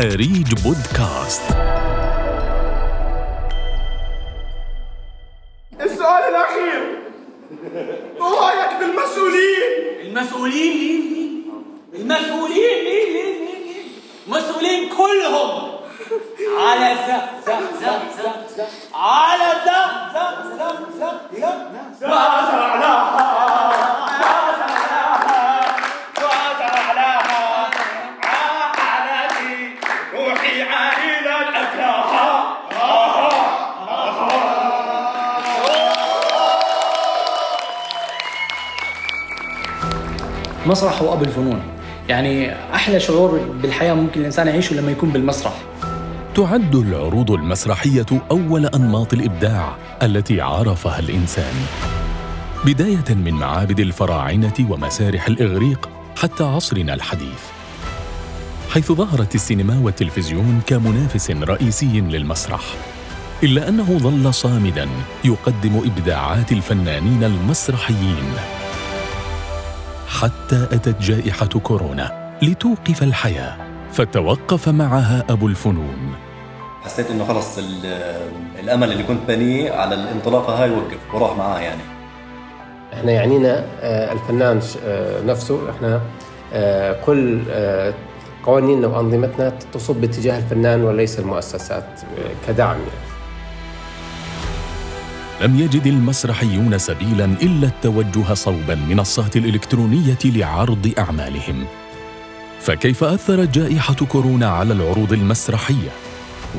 أريج بودكاست السؤال الأخير ما رأيك بالمسؤولين؟ المسؤولين مين مين المسؤولين مين مين مين مين مسؤولين كلهم على زق زق زق زق زق على زق زق زق زق زق مسرح هو ابو الفنون يعني أحلى شعور بالحياة ممكن الإنسان يعيشه لما يكون بالمسرح تعد العروض المسرحية أول أنماط الإبداع التي عرفها الإنسان. بداية من معابد الفراعنة ومسارح الإغريق حتى عصرنا الحديث. حيث ظهرت السينما والتلفزيون كمنافس رئيسي للمسرح. إلا أنه ظل صامدا يقدم إبداعات الفنانين المسرحيين. حتى أتت جائحة كورونا لتوقف الحياة، فتوقف معها أبو الفنون. حسيت إنه خلص ال- الأمل اللي كنت بنيه على الانطلاقه هاي وقف وراح معاه يعني إحنا يعنينا آه، الفنان آه، نفسه إحنا آه، كل قوانيننا وأنظمتنا تصب باتجاه الفنان وليس المؤسسات كدعم يعني. لم يجد المسرحيون سبيلا إلا التوجه صوب المنصات الإلكترونية لعرض أعمالهم. فكيف اثرت جائحة كورونا على العروض المسرحية؟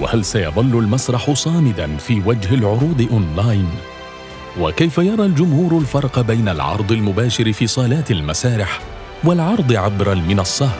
وهل سيظل المسرح صامدا في وجه العروض أونلاين؟ وكيف يرى الجمهور الفرق بين العرض المباشر في صالات المسارح والعرض عبر المنصات؟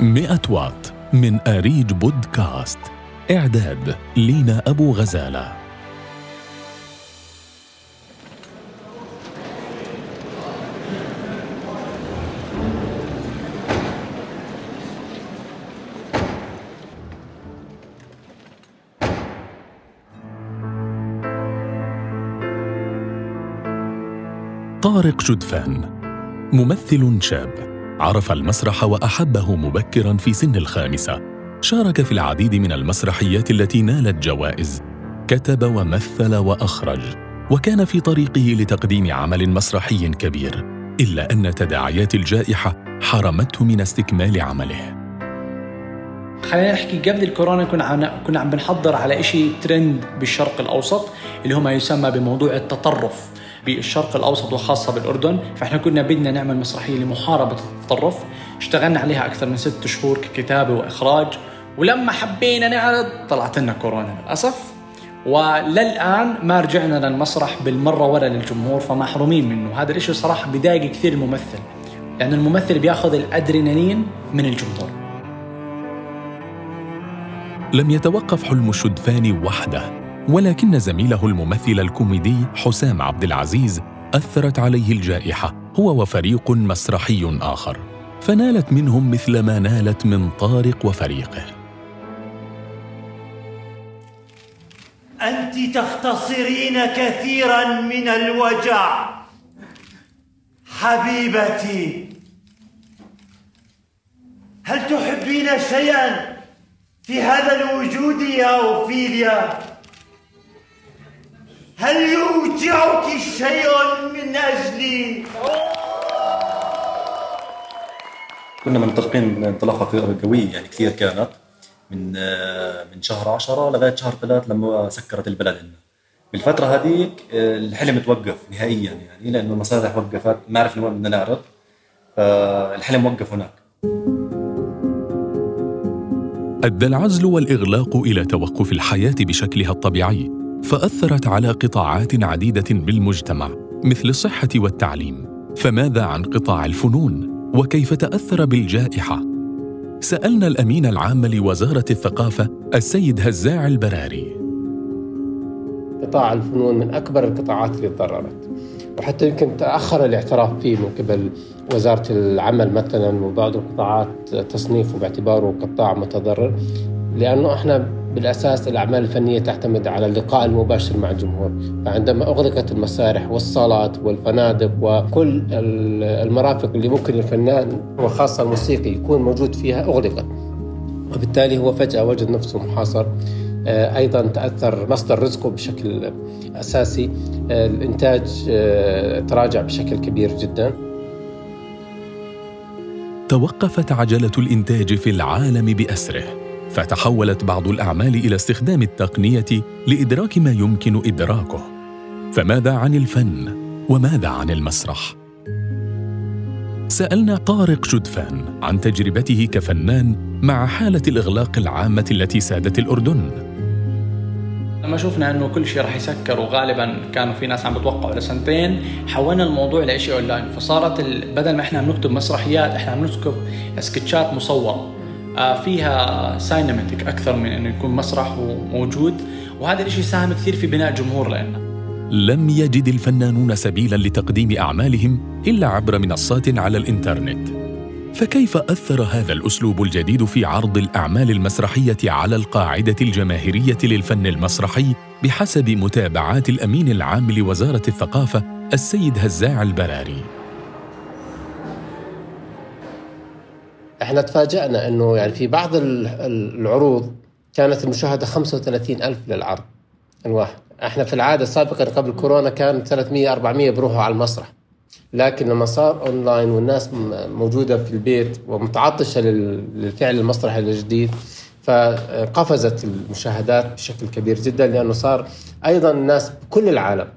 مئة وات من أريج بودكاست. إعداد لينا أبو غزالة. طارق جدفان ممثل شاب عرف المسرح وأحبه مبكرا في سن الخامسة. شارك في العديد من المسرحيات التي نالت جوائز كتب ومثل وأخرج وكان في طريقه لتقديم عمل مسرحي كبير إلا أن تداعيات الجائحة حرمته من استكمال عمله. خلينا نحكي قبل الكورونا كنا عم كنا عم بنحضر على شيء ترند بالشرق الأوسط اللي هو ما يسمى بموضوع التطرف بالشرق الأوسط وخاصة بالأردن. فإحنا كنا بدنا نعمل مسرحية لمحاربة التطرف. اشتغلنا عليها أكثر من ست شهور ككتابة وإخراج. ولما حبينا نعرض طلعت لنا كورونا للأسف. وللآن ما رجعنا للمسرح بالمرة ولا للجمهور فمحرومين منه. هذا الشيء صراحة بضايق كثير الممثل لأن الممثل بياخذ الأدرينالين من الجمهور. لم يتوقف حلم الشدفاني وحده ولكن زميله الممثل الكوميدي حسام عبد العزيز أثرت عليه الجائحة هو وفريق مسرحي آخر. فنالت منهم مثل ما نالت من طارق وفريقه. أنت تختصرين كثيرا من الوجع. حبيبتي هل تحبين شيئا في هذا الوجود يا أوفيليا؟ هل يوجعك شيء من أجلي كنا منطلقين انطلاقه قوية يعني كثير كانت. من آه، من شهر 10 لغاية شهر 3 لما سكرت البلد عندنا بالفترة هذيك آه، الحلم توقف نهائيا يعني لأنه المسارح وقفت ما عرفنا وين بدنا نعرض فالحلم وقف هناك. أدى العزل والإغلاق إلى توقف الحياة بشكلها الطبيعي فأثرت على قطاعات عديدة بالمجتمع مثل الصحة والتعليم. فماذا عن قطاع الفنون؟ وكيف تأثر بالجائحة؟ سألنا الأمين العام لوزارة الثقافة السيد هزاع البراري. قطاع الفنون من أكبر القطاعات اللي تضررت. وحتى يمكن تأخر الاعتراف فيه من قبل وزارة العمل مثلا وبعض القطاعات تصنيفه باعتباره قطاع متضرر لأنه إحنا بالأساس الأعمال الفنية تعتمد على اللقاء المباشر مع الجمهور. فعندما أغلقت المسارح والصالات والفنادق وكل المرافق اللي ممكن الفنان وخاصة الموسيقي يكون موجود فيها أغلقت. وبالتالي هو فجأة وجد نفسه محاصر. آه، أيضا تأثر مصدر رزقه بشكل أساسي. آه، الإنتاج آه، تراجع بشكل كبير جدا. توقفت عجلة الإنتاج في العالم بأسره. فتحولت بعض الأعمال إلى استخدام التقنية لإدراك ما يمكن إدراكه فماذا عن الفن وماذا عن المسرح؟ سألنا طارق شدفان عن تجربته كفنان مع حالة الإغلاق العامة التي سادت الأردن لما شفنا أنه كل شيء راح يسكر وغالبا كانوا في ناس عم بتوقعوا لسنتين حولنا الموضوع لشيء أونلاين فصارت. بدل ما إحنا عم نكتب مسرحيات إحنا عم نكتب سكتشات مصورة فيها cinematic أكثر من إنه يكون مسرح وموجود. وهذا الشيء ساهم كثير في بناء جمهور لنا لم يجد الفنانون سبيلا لتقديم أعمالهم إلا عبر منصات على الإنترنت. فكيف أثر هذا الأسلوب الجديد في عرض الأعمال المسرحية على القاعدة الجماهيرية للفن المسرحي بحسب متابعات الأمين العام لوزارة الثقافة السيد هزاع البراري؟ إحنا تفاجأنا إنه يعني في بعض العروض كانت المشاهدة 35 ألف للعرض. الواحد إحنا في العادة سابقا قبل كورونا كان 300 400 بروحوا على المسرح. لكن لما صار أونلاين والناس موجودة في البيت ومتعطشة للفعل المسرحي الجديد فقفزت المشاهدات بشكل كبير جدا لأنه صار أيضا الناس بكل العالم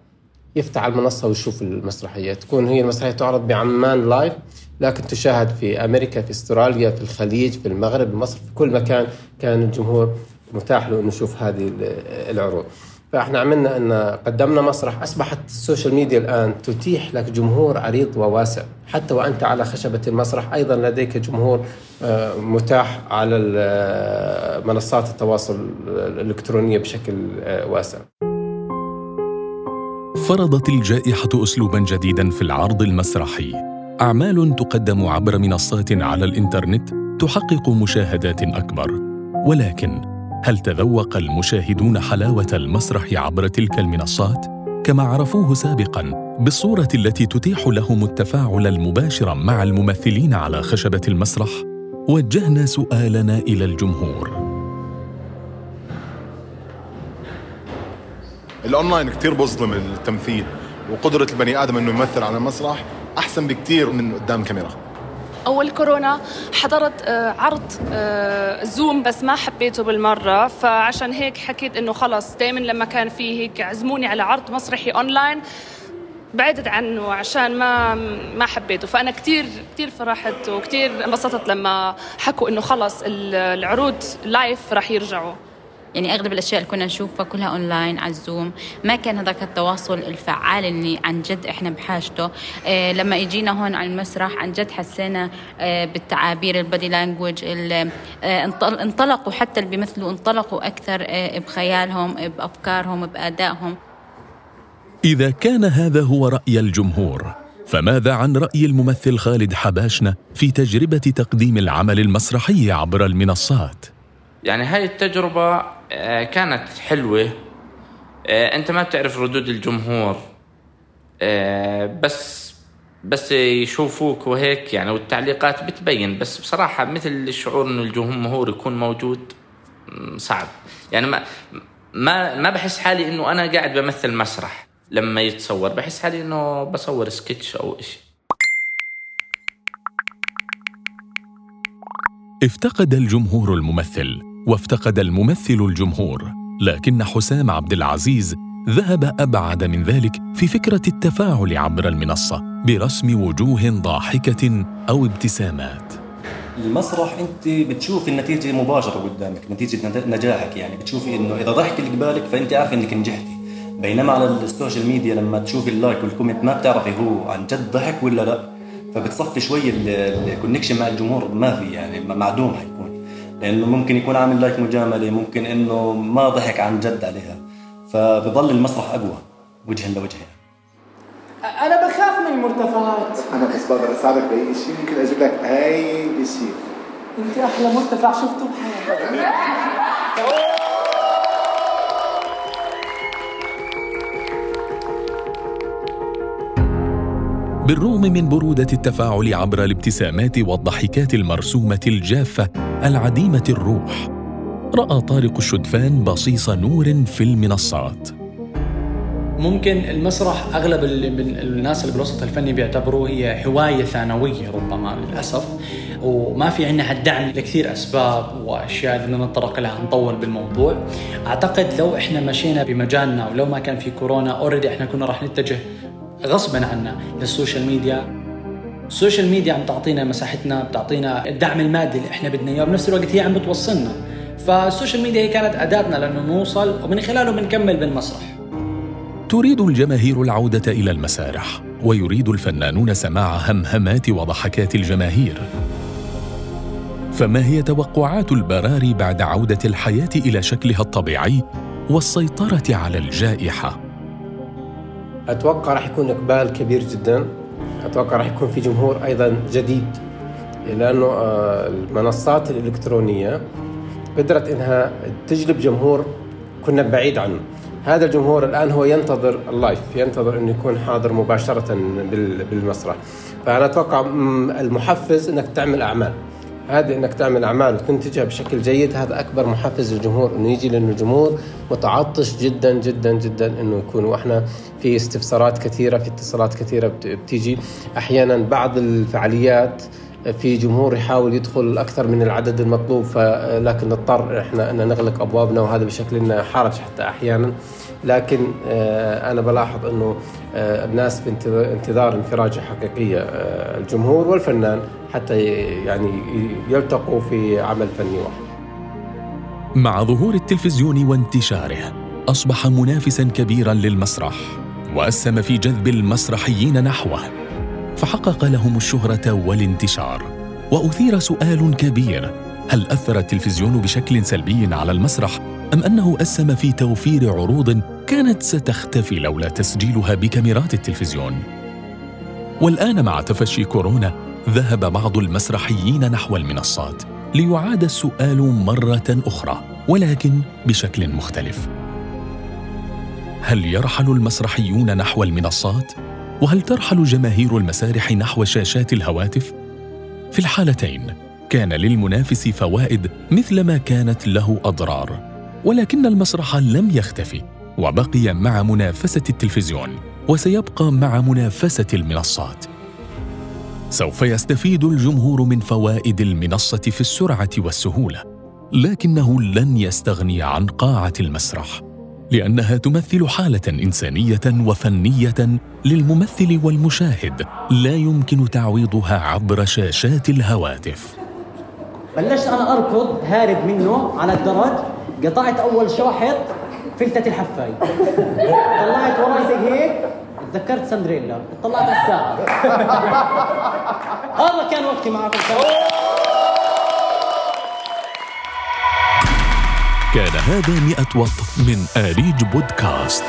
يفتح على المنصة ويشوف المسرحية. تكون هي المسرحية تعرض بعمان live لكن تشاهد في أمريكا في أستراليا في الخليج في المغرب مصر في كل مكان كان الجمهور متاح له إنه يشوف هذه العروض فإحنا عملنا إن قدمنا مسرح أصبحت ال social media الآن تتيح لك جمهور عريض وواسع حتى وأنت على خشبة المسرح أيضا لديك جمهور آه، متاح على آه، منصات التواصل الإلكترونية بشكل آه، واسع. فرضت الجائحة اسلوبا جديدا في العرض المسرحي. أعمال تقدم عبر منصات على الإنترنت تحقق مشاهدات أكبر. ولكن هل تذوق المشاهدون حلاوة المسرح عبر تلك المنصات؟ كما عرفوه سابقا بالصورة التي تتيح لهم التفاعل المباشر مع الممثلين على خشبة المسرح. وجهنا سؤالنا إلى الجمهور. الأونلاين كثير بظلم التمثيل وقدرة البني آدم إنه يمثل على المسرح أحسن بكثير من قدام كاميرا أول كورونا حضرت آه، عرض Zoom آه، بس ما حبيته بالمرة فعشان هيك حكيت إنه خلص دائما لما كان في هيك عزموني على عرض مسرحي اونلاين بعدت عنه عشان ما ما حبيته. فأنا كثير كثير فرحت وكثير انبسطت لما حكوا إنه خلص العروض live راح يرجعوا. يعني أغلب الأشياء اللي كنا نشوفها كلها أونلاين على ال Zoom. ما كان هذاك التواصل الفعال اللي عن جد إحنا بحاجته. إيه لما اجينا هون على المسرح عن جد حسينا إيه بالتعابير ال body language إيه انطلقوا حتى اللي بيمثلوا انطلقوا أكثر إيه بخيالهم بأفكارهم بأدائهم. إذا كان هذا هو رأي الجمهور فماذا عن رأي الممثل خالد حباشنه في تجربة تقديم العمل المسرحي عبر المنصات؟ يعني هاي التجربة آه، كانت حلوة. آه، أنت ما بتعرف ردود الجمهور. آه، بس بس يشوفوك وهيك يعني والتعليقات بتبين. بس بصراحة مثل الشعور إنه الجمهور يكون موجود صعب. يعني ما ما ما بحس حالي إنه أنا قاعد بمثل مسرح لما يتصور. بحس حالي إنه بصور سكتش أو إشي. افتقد الجمهور الممثل وافتقد الممثل الجمهور لكن حسام عبد العزيز ذهب أبعد من ذلك في فكرة التفاعل عبر المنصة برسم وجوه ضاحكة أو ابتسامات. المسرح أنت بتشوف النتيجة مباشرة قدامك نتيجة نجاحك يعني. بتشوفي إنه إذا ضحك اللي قبالك فأنت عارف إنك نجحتي. بينما على ال social media لما تشوفي ال like وال comment ما بتعرفي هو عن جد ضحك ولا لا. فبتصفي شوي ال connection مع الجمهور ما في يعني معدوم حيكون. لأنه ممكن يكون عامل like مجاملة ممكن إنه ما ضحك عن جد عليها. فبظل المسرح أقوى وجها لوجه أنا بخاف من المرتفعات. أنا بس بقدر أساعدك بأي شيء ممكن أجيب لك أي شيء أنت أحلى مرتفع شفته بحياتي بالرغم من برودة التفاعل عبر الابتسامات والضحكات المرسومة الجافة العديمة الروح رأى طارق الشدفان بصيص نور في المنصات. ممكن المسرح أغلب الناس اللي بالوسط الفني بيعتبروه هي هواية ثانوية ربما للأسف وما في عندنا الدعم لكثير أسباب وأشياء بدنا نتطرق لها نطول بالموضوع. أعتقد لو إحنا مشينا بمجالنا ولو ما كان في كورونا already إحنا كنا راح نتجه غصبا عنا لل social media. ال social media عم تعطينا مساحتنا بتعطينا الدعم المادي اللي إحنا بدنا إياه وبنفس الوقت هي عم بتوصلنا. فال social media هي كانت أداتنا لأنه نوصل ومن خلاله بنكمل بالمسرح. تريد الجماهير العودة إلى المسارح ويريد الفنانون سماع همهمات وضحكات الجماهير. فما هي توقعات البراري بعد عودة الحياة إلى شكلها الطبيعي والسيطرة على الجائحة؟ أتوقع راح يكون إقبال كبير جدا. أتوقع راح يكون في جمهور أيضا جديد لأنه آه، المنصات الإلكترونية قدرت إنها تجلب جمهور كنا بعيد عنه. هذا الجمهور الآن هو ينتظر اللايف ينتظر إنه يكون حاضر مباشرة بال- بالمسرح. فأنا أتوقع المحفز إنك تعمل أعمال. هذه إنك تعمل أعمال وتنتجها بشكل جيد هذا أكبر محفز للجمهور إنه يجي لأنه الجمهور متعطش جدا جدا جدا إنه يكون. وإحنا في استفسارات كثيرة في اتصالات كثيرة بت- بتيجي. أحيانا بعض الفعاليات في جمهور يحاول يدخل أكثر من العدد المطلوب فلكن نضطر إحنا أن نغلق أبوابنا وهذا بشكل حرج حتى أحيانا. لكن آه، أنا بلاحظ إنه آه، الناس في انتظار- انتظار انفراجه حقيقية آه، الجمهور والفنان حتى يعني يلتقوا في عمل فني واحد. مع ظهور التلفزيون وانتشاره أصبح منافسا كبيرا للمسرح وأسهم في جذب المسرحيين نحوه فحقق لهم الشهرة والانتشار وأثير سؤال كبير هل أثر التلفزيون بشكل سلبي على المسرح؟ أم أنه أسهم في توفير عروض كانت ستختفي لولا تسجيلها بكاميرات التلفزيون؟ والآن مع تفشي كورونا ذهب بعض المسرحيين نحو المنصات ليعاد السؤال مرة أخرى ولكن بشكل مختلف. هل يرحل المسرحيون نحو المنصات؟ وهل ترحل جماهير المسارح نحو شاشات الهواتف؟ في الحالتين كان للمنافس فوائد مثلما كانت له أضرار ولكن المسرح لم يختفي وبقي مع منافسة التلفزيون وسيبقى مع منافسة المنصات. سوف يستفيد الجمهور من فوائد المنصة في السرعة والسهولة لكنه لن يستغني عن قاعة المسرح لأنها تمثل حالة إنسانية وفنية للممثل والمشاهد لا يمكن تعويضها عبر شاشات الهواتف. بلشت أنا أركض هارب منه على الدرج قطعت أول شاحط فلتت الحفاي طلعت وراي زي هيك. تذكرت سندريلا. طلعت على الساعة. هذا كان وقتي معكم. كان هذا مئة وط من آريج بودكاست.